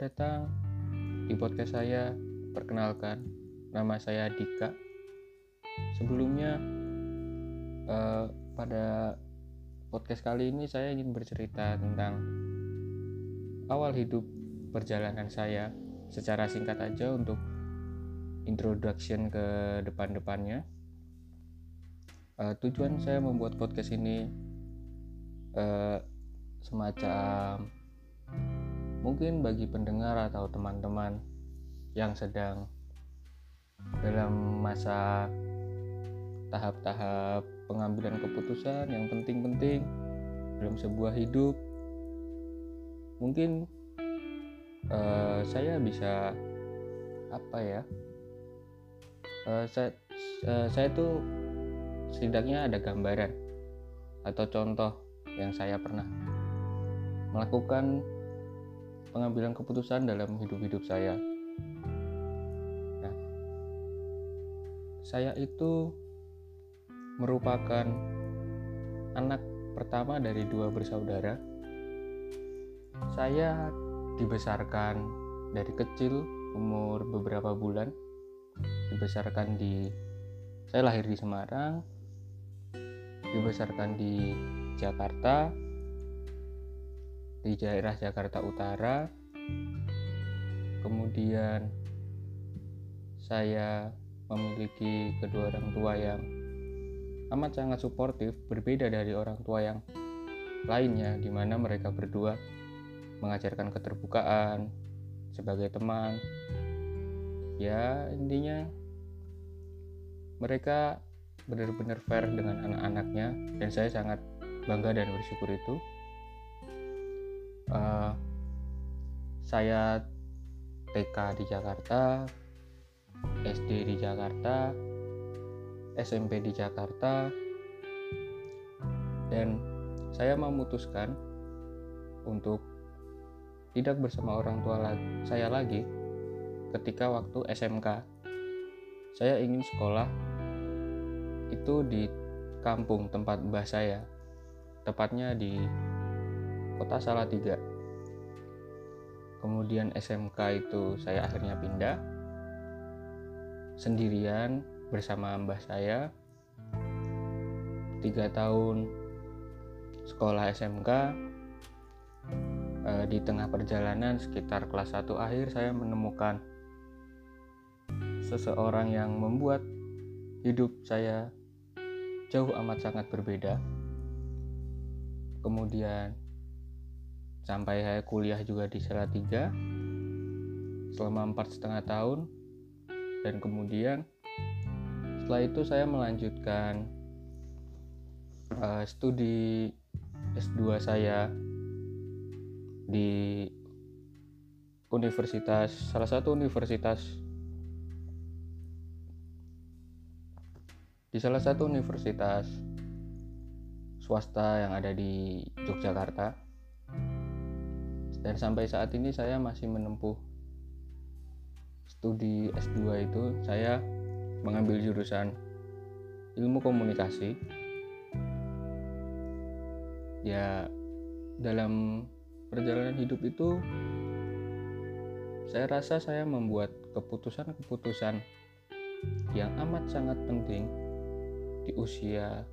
Datang di podcast saya. Perkenalkan, nama saya Dika. Sebelumnya, eh, pada podcast kali ini saya ingin bercerita tentang awal hidup perjalanan saya secara singkat aja untuk introduction ke depan-depannya. Eh, tujuan saya membuat podcast ini eh, semacam mungkin bagi pendengar atau teman-teman yang sedang dalam masa tahap-tahap pengambilan keputusan yang penting-penting dalam sebuah hidup mungkin uh, saya bisa apa ya uh, saya uh, saya tuh setidaknya ada gambaran atau contoh yang saya pernah melakukan pengambilan keputusan dalam hidup-hidup saya. Nah, saya itu merupakan anak pertama dari dua bersaudara. Saya dibesarkan dari kecil umur beberapa bulan dibesarkan di saya lahir di Semarang dibesarkan di Jakarta di daerah Jakarta Utara. Kemudian saya memiliki kedua orang tua yang amat sangat suportif, berbeda dari orang tua yang lainnya di mana mereka berdua mengajarkan keterbukaan sebagai teman. Ya, intinya mereka benar-benar fair dengan anak-anaknya dan saya sangat bangga dan bersyukur itu uh, saya TK di Jakarta SD di Jakarta SMP di Jakarta dan saya memutuskan untuk tidak bersama orang tua saya lagi ketika waktu SMK saya ingin sekolah itu di kampung tempat mbah saya tepatnya di kota Salatiga. Kemudian SMK itu saya akhirnya pindah. Sendirian bersama mbah saya. Tiga tahun sekolah SMK e, di tengah perjalanan sekitar kelas 1 akhir saya menemukan seseorang yang membuat hidup saya jauh amat sangat berbeda. Kemudian sampai saya kuliah juga di Salatiga selama empat setengah tahun. Dan kemudian setelah itu saya melanjutkan uh, studi S2 saya di universitas salah satu universitas di salah satu universitas swasta yang ada di Yogyakarta dan sampai saat ini saya masih menempuh studi S2 itu saya mengambil jurusan ilmu komunikasi. Ya dalam perjalanan hidup itu saya rasa saya membuat keputusan-keputusan yang amat sangat penting di usia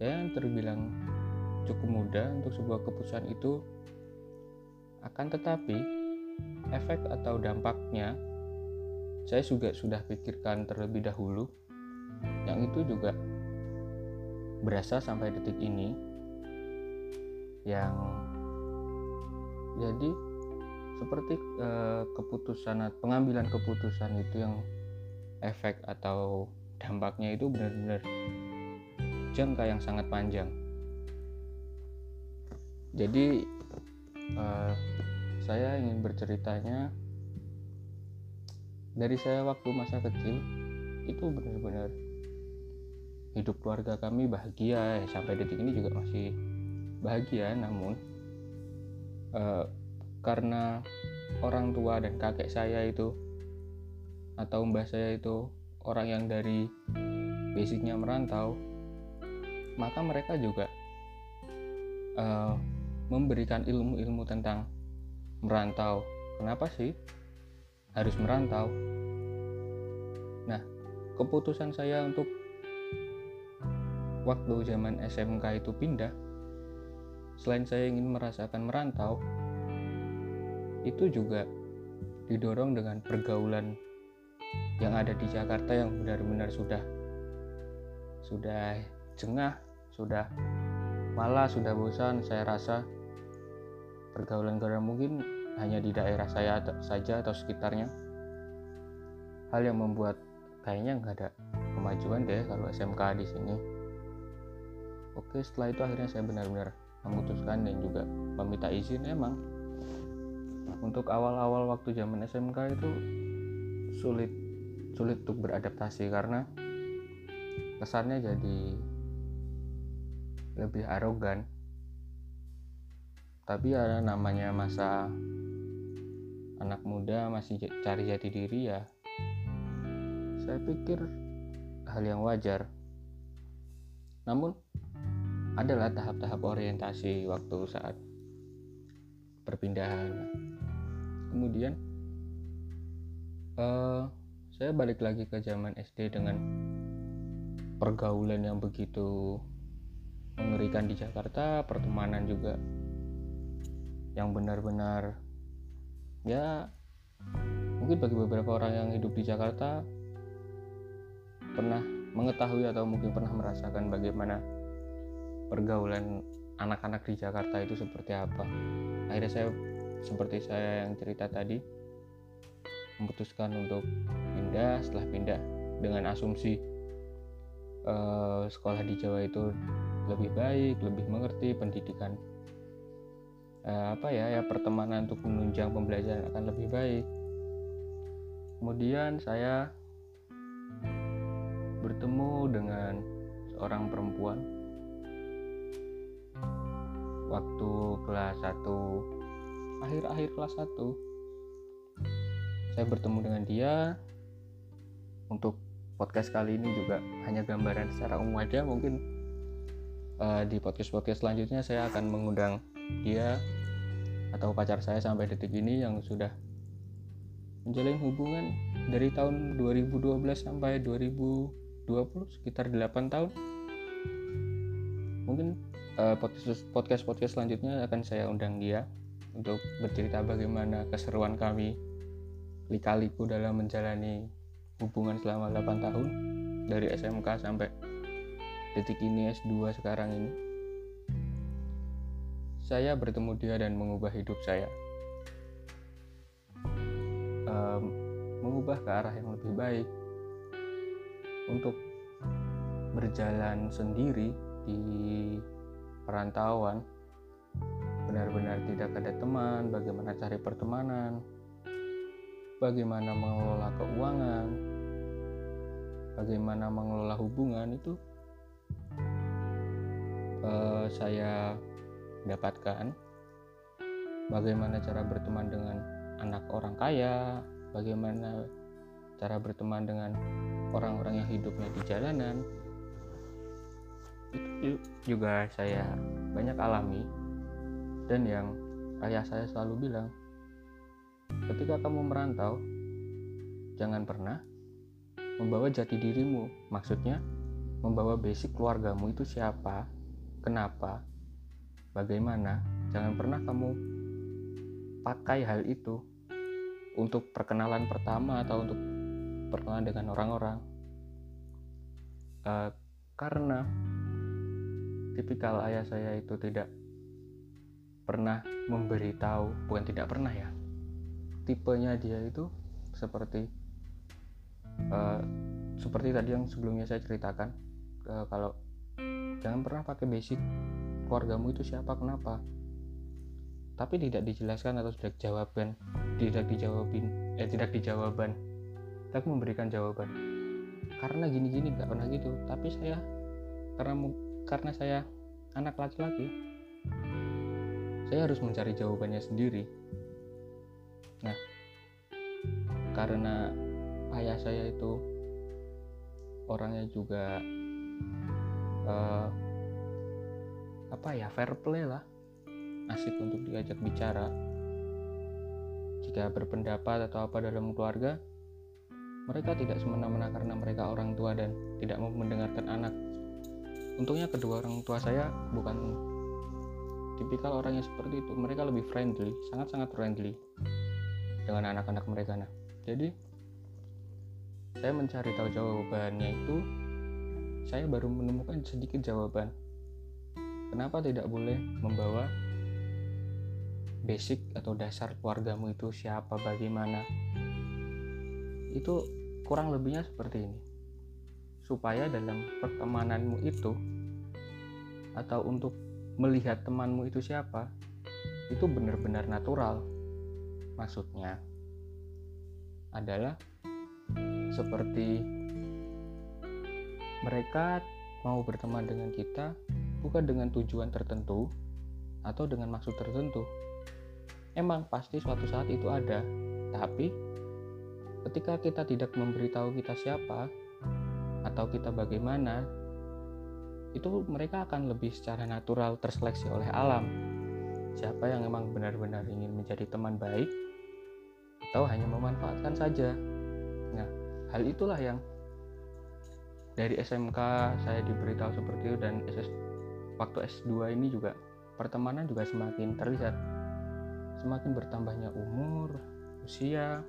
ya yang terbilang cukup muda untuk sebuah keputusan itu akan tetapi, efek atau dampaknya saya juga sudah pikirkan terlebih dahulu yang itu juga berasa sampai detik ini yang jadi seperti eh, keputusan pengambilan keputusan itu yang efek atau dampaknya itu benar-benar jangka yang sangat panjang. Jadi uh, saya ingin berceritanya. Dari saya waktu masa kecil itu benar-benar hidup keluarga kami bahagia. Sampai detik ini juga masih bahagia namun uh, karena orang tua dan kakek saya itu atau mbah saya itu orang yang dari basicnya merantau maka mereka juga uh, memberikan ilmu-ilmu tentang merantau. Kenapa sih harus merantau? Nah keputusan saya untuk waktu zaman SMK itu pindah selain saya ingin merasakan merantau itu juga didorong dengan pergaulan yang ada di Jakarta yang benar-benar sudah sudah jengah sudah malah sudah bosan. Saya rasa pergaulan karena mungkin hanya di daerah saya saja atau sekitarnya. Hal yang membuat kayaknya nggak ada kemajuan deh kalau SMK di sini. Oke setelah itu akhirnya saya benar-benar memutuskan dan juga meminta izin emang. Untuk awal-awal waktu zaman SMK itu sulit sulit untuk beradaptasi karena kesannya jadi lebih arogan tapi ya namanya masa anak muda masih cari jati diri ya saya pikir hal yang wajar. Namun adalah tahap-tahap orientasi waktu saat perpindahan. Kemudian uh, saya balik lagi ke zaman SD dengan pergaulan yang begitu mengerikan di Jakarta pertemanan juga yang benar-benar ya mungkin bagi beberapa orang yang hidup di Jakarta pernah mengetahui atau mungkin pernah merasakan bagaimana pergaulan anak-anak di Jakarta itu seperti apa. Akhirnya saya seperti saya yang cerita tadi memutuskan untuk pindah. Setelah pindah dengan asumsi uh, sekolah di Jawa itu lebih baik lebih mengerti pendidikan uh, apa ya ya pertemanan untuk menunjang pembelajaran akan lebih baik. Kemudian saya bertemu dengan seorang perempuan. Waktu kelas 1 akhir-akhir kelas 1 saya bertemu dengan dia. Untuk podcast kali ini juga hanya gambaran secara umum aja mungkin. Uh, di podcast podcast selanjutnya saya akan mengundang dia atau pacar saya sampai detik ini yang sudah menjalin hubungan dari tahun 2012 sampai 2020 sekitar 8 tahun. Mungkin uh, podcast podcast podcast selanjutnya akan saya undang dia untuk bercerita bagaimana keseruan kami lika-liku dalam menjalani hubungan selama 8 tahun dari SMK sampai detik ini S2 sekarang ini saya bertemu dia dan mengubah hidup saya. Um, mengubah ke arah yang lebih baik. Untuk berjalan sendiri di perantauan benar-benar tidak ada teman bagaimana cari pertemanan bagaimana mengelola keuangan bagaimana mengelola hubungan itu uh, saya dapatkan bagaimana cara berteman dengan anak orang kaya, bagaimana cara berteman dengan orang-orang yang hidupnya di jalanan. Itu juga saya banyak alami dan yang ayah saya selalu bilang, ketika kamu merantau, jangan pernah membawa jati dirimu. Maksudnya, membawa basic keluargamu itu siapa, kenapa, bagaimana? Jangan pernah kamu pakai hal itu untuk perkenalan pertama atau untuk perkenalan dengan orang-orang. Uh, karena tipikal ayah saya itu tidak pernah memberitahu bukan tidak pernah ya tipenya dia itu seperti uh, seperti tadi yang sebelumnya saya ceritakan uh, kalau jangan pernah pakai basic keluargamu itu siapa kenapa? Tapi tidak dijelaskan atau tidak jawaban tidak dijawabin eh tidak dijawaban tapi memberikan jawaban. Karena gini-gini nggak pernah gitu. Tapi saya karena karena saya anak laki-laki saya harus mencari jawabannya sendiri. Nah karena ayah saya itu orangnya juga uh, apa ya fair play lah. Asik untuk diajak bicara. Jika berpendapat atau apa dalam keluarga mereka tidak semena-mena karena mereka orang tua dan tidak mau mendengarkan anak. Untungnya kedua orang tua saya bukan tipikal orang yang seperti itu. Mereka lebih friendly sangat-sangat friendly dengan anak-anak mereka nah. Jadi saya mencari tahu jawabannya itu saya baru menemukan sedikit jawaban kenapa tidak boleh membawa basic atau dasar keluargamu itu siapa bagaimana? Itu kurang lebihnya seperti ini. Supaya dalam pertemananmu itu atau untuk melihat temanmu itu siapa itu benar-benar natural. Maksudnya adalah seperti mereka mau berteman dengan kita bukan dengan tujuan tertentu atau dengan maksud tertentu. Emang pasti suatu saat itu ada, tapi ketika kita tidak memberitahu kita siapa atau kita bagaimana, itu mereka akan lebih secara natural terseleksi oleh alam. Siapa yang memang benar-benar ingin menjadi teman baik atau hanya memanfaatkan saja. Nah, hal itulah yang dari SMK saya diberitahu seperti itu dan SS, waktu S2 ini juga pertemanan juga semakin terlihat. Semakin bertambahnya umur, usia,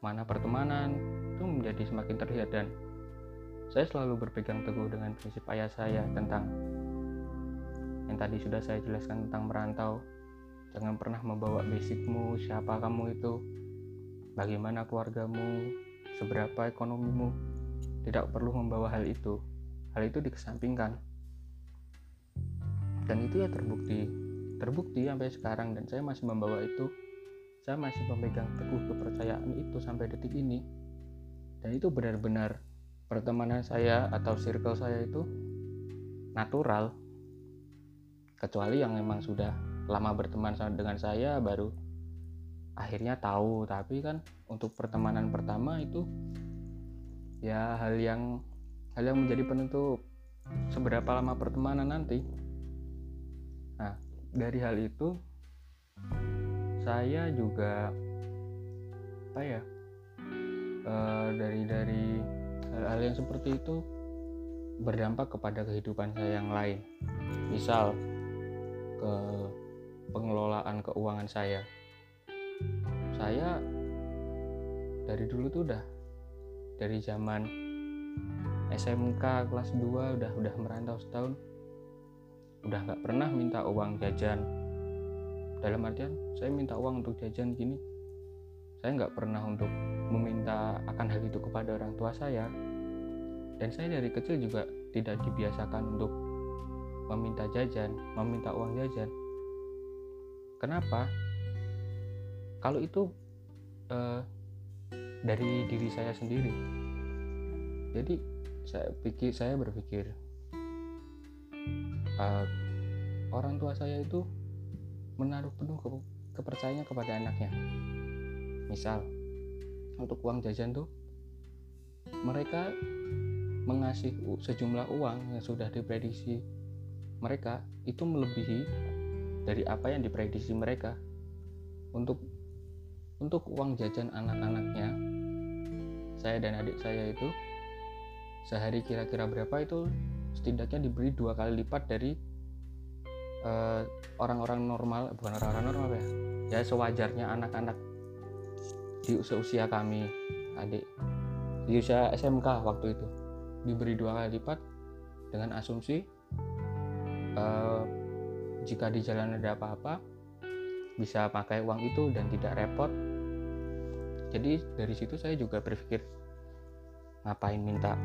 mana pertemanan itu menjadi semakin terlihat. Dan saya selalu berpegang teguh dengan prinsip ayah saya tentang yang tadi sudah saya jelaskan tentang merantau. Jangan pernah membawa basicmu siapa kamu itu bagaimana keluargamu seberapa ekonomimu. Tidak perlu membawa hal itu. Hal itu dikesampingkan dan itu ya terbukti terbukti sampai sekarang. Dan saya masih membawa itu. Saya masih memegang teguh kepercayaan itu sampai detik ini. Dan itu benar-benar pertemanan saya atau circle saya itu natural. Kecuali yang memang sudah lama berteman dengan saya baru akhirnya tahu. Tapi kan untuk pertemanan pertama itu ya hal yang hal yang menjadi penentu seberapa lama pertemanan nanti nah dari hal itu saya juga apa ya e, dari dari hal-hal yang seperti itu berdampak kepada kehidupan saya yang lain. Misal ke pengelolaan keuangan saya. Saya dari dulu tuh udah dari zaman SMK kelas 2 udah udah merantau setahun udah nggak pernah minta uang jajan. Dalam artian saya minta uang untuk jajan gini. Saya nggak pernah untuk meminta akan hal itu kepada orang tua saya. Dan saya dari kecil juga tidak dibiasakan untuk meminta jajan meminta uang jajan. Kenapa? Kalau itu eh, dari diri saya sendiri. Jadi saya pikir saya berpikir uh, orang tua saya itu menaruh penuh ke, kepercayaannya kepada anaknya. Misal untuk uang jajan tuh mereka mengasih sejumlah uang yang sudah diprediksi mereka itu melebihi dari apa yang diprediksi mereka. Untuk untuk uang jajan anak-anaknya saya dan adik saya itu sehari kira-kira berapa itu setidaknya diberi dua kali lipat dari eh, orang-orang normal bukan orang-orang normal ya? Ya sewajarnya anak-anak di usia-usia kami adik di usia SMK waktu itu. Diberi dua kali lipat dengan asumsi uh, jika di jalan ada apa-apa bisa pakai uang itu dan tidak repot. Jadi dari situ saya juga berpikir ngapain minta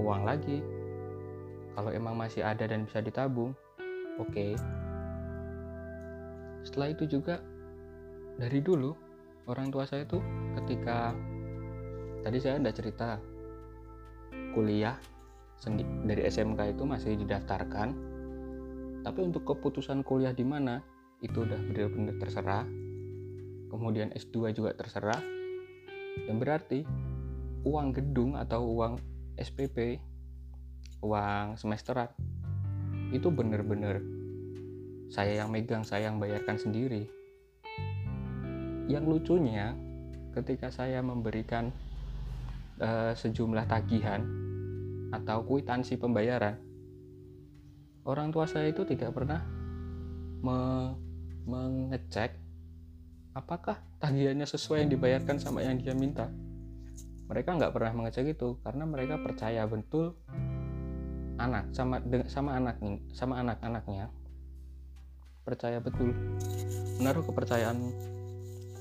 uang lagi kalau emang masih ada dan bisa ditabung oke. Okay. setelah itu juga dari dulu orang tua saya tuh ketika tadi saya udah cerita kuliah dari SMK itu masih didaftarkan. Tapi untuk keputusan kuliah di mana itu udah benar-benar terserah. Kemudian S2 juga terserah. Yang berarti uang gedung atau uang SPP uang semesteran. Itu benar-benar saya yang megang saya yang bayarkan sendiri. Yang lucunya ketika saya memberikan uh, sejumlah tagihan atau kuitansi pembayaran orang tua saya itu tidak pernah me mengecek apakah tagihannya sesuai yang dibayarkan sama yang dia minta. Mereka nggak pernah mengecek itu karena mereka percaya betul anak sama sama anak sama anak-anaknya. Percaya betul. Menaruh kepercayaan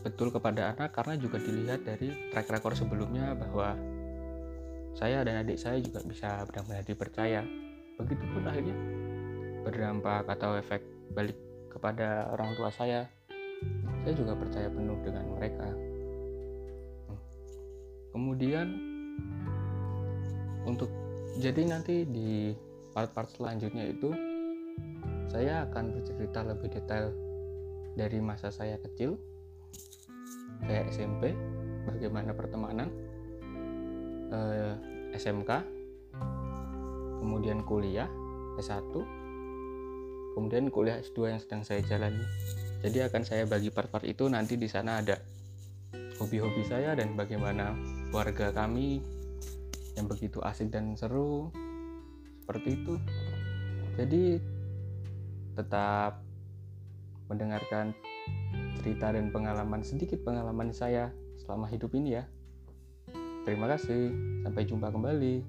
betul kepada anak karena juga dilihat dari track record sebelumnya bahwa saya dan adik saya juga bisa benar-benar dipercaya. Begitupun akhirnya berdampak atau efek balik kepada orang tua saya. Saya juga percaya penuh dengan mereka. Kemudian untuk jadi nanti di part-part selanjutnya itu saya akan bercerita lebih detail dari masa saya kecil kayak SMP bagaimana pertemanan eh, SMK kemudian kuliah S1 kemudian kuliah S2 yang sedang saya jalani. Jadi akan saya bagi part-part itu nanti di sana ada hobi-hobi saya dan bagaimana warga kami yang begitu asik dan seru seperti itu. Jadi tetap mendengarkan cerita dan pengalaman sedikit pengalaman saya selama hidup ini ya. Terima kasih sampai jumpa kembali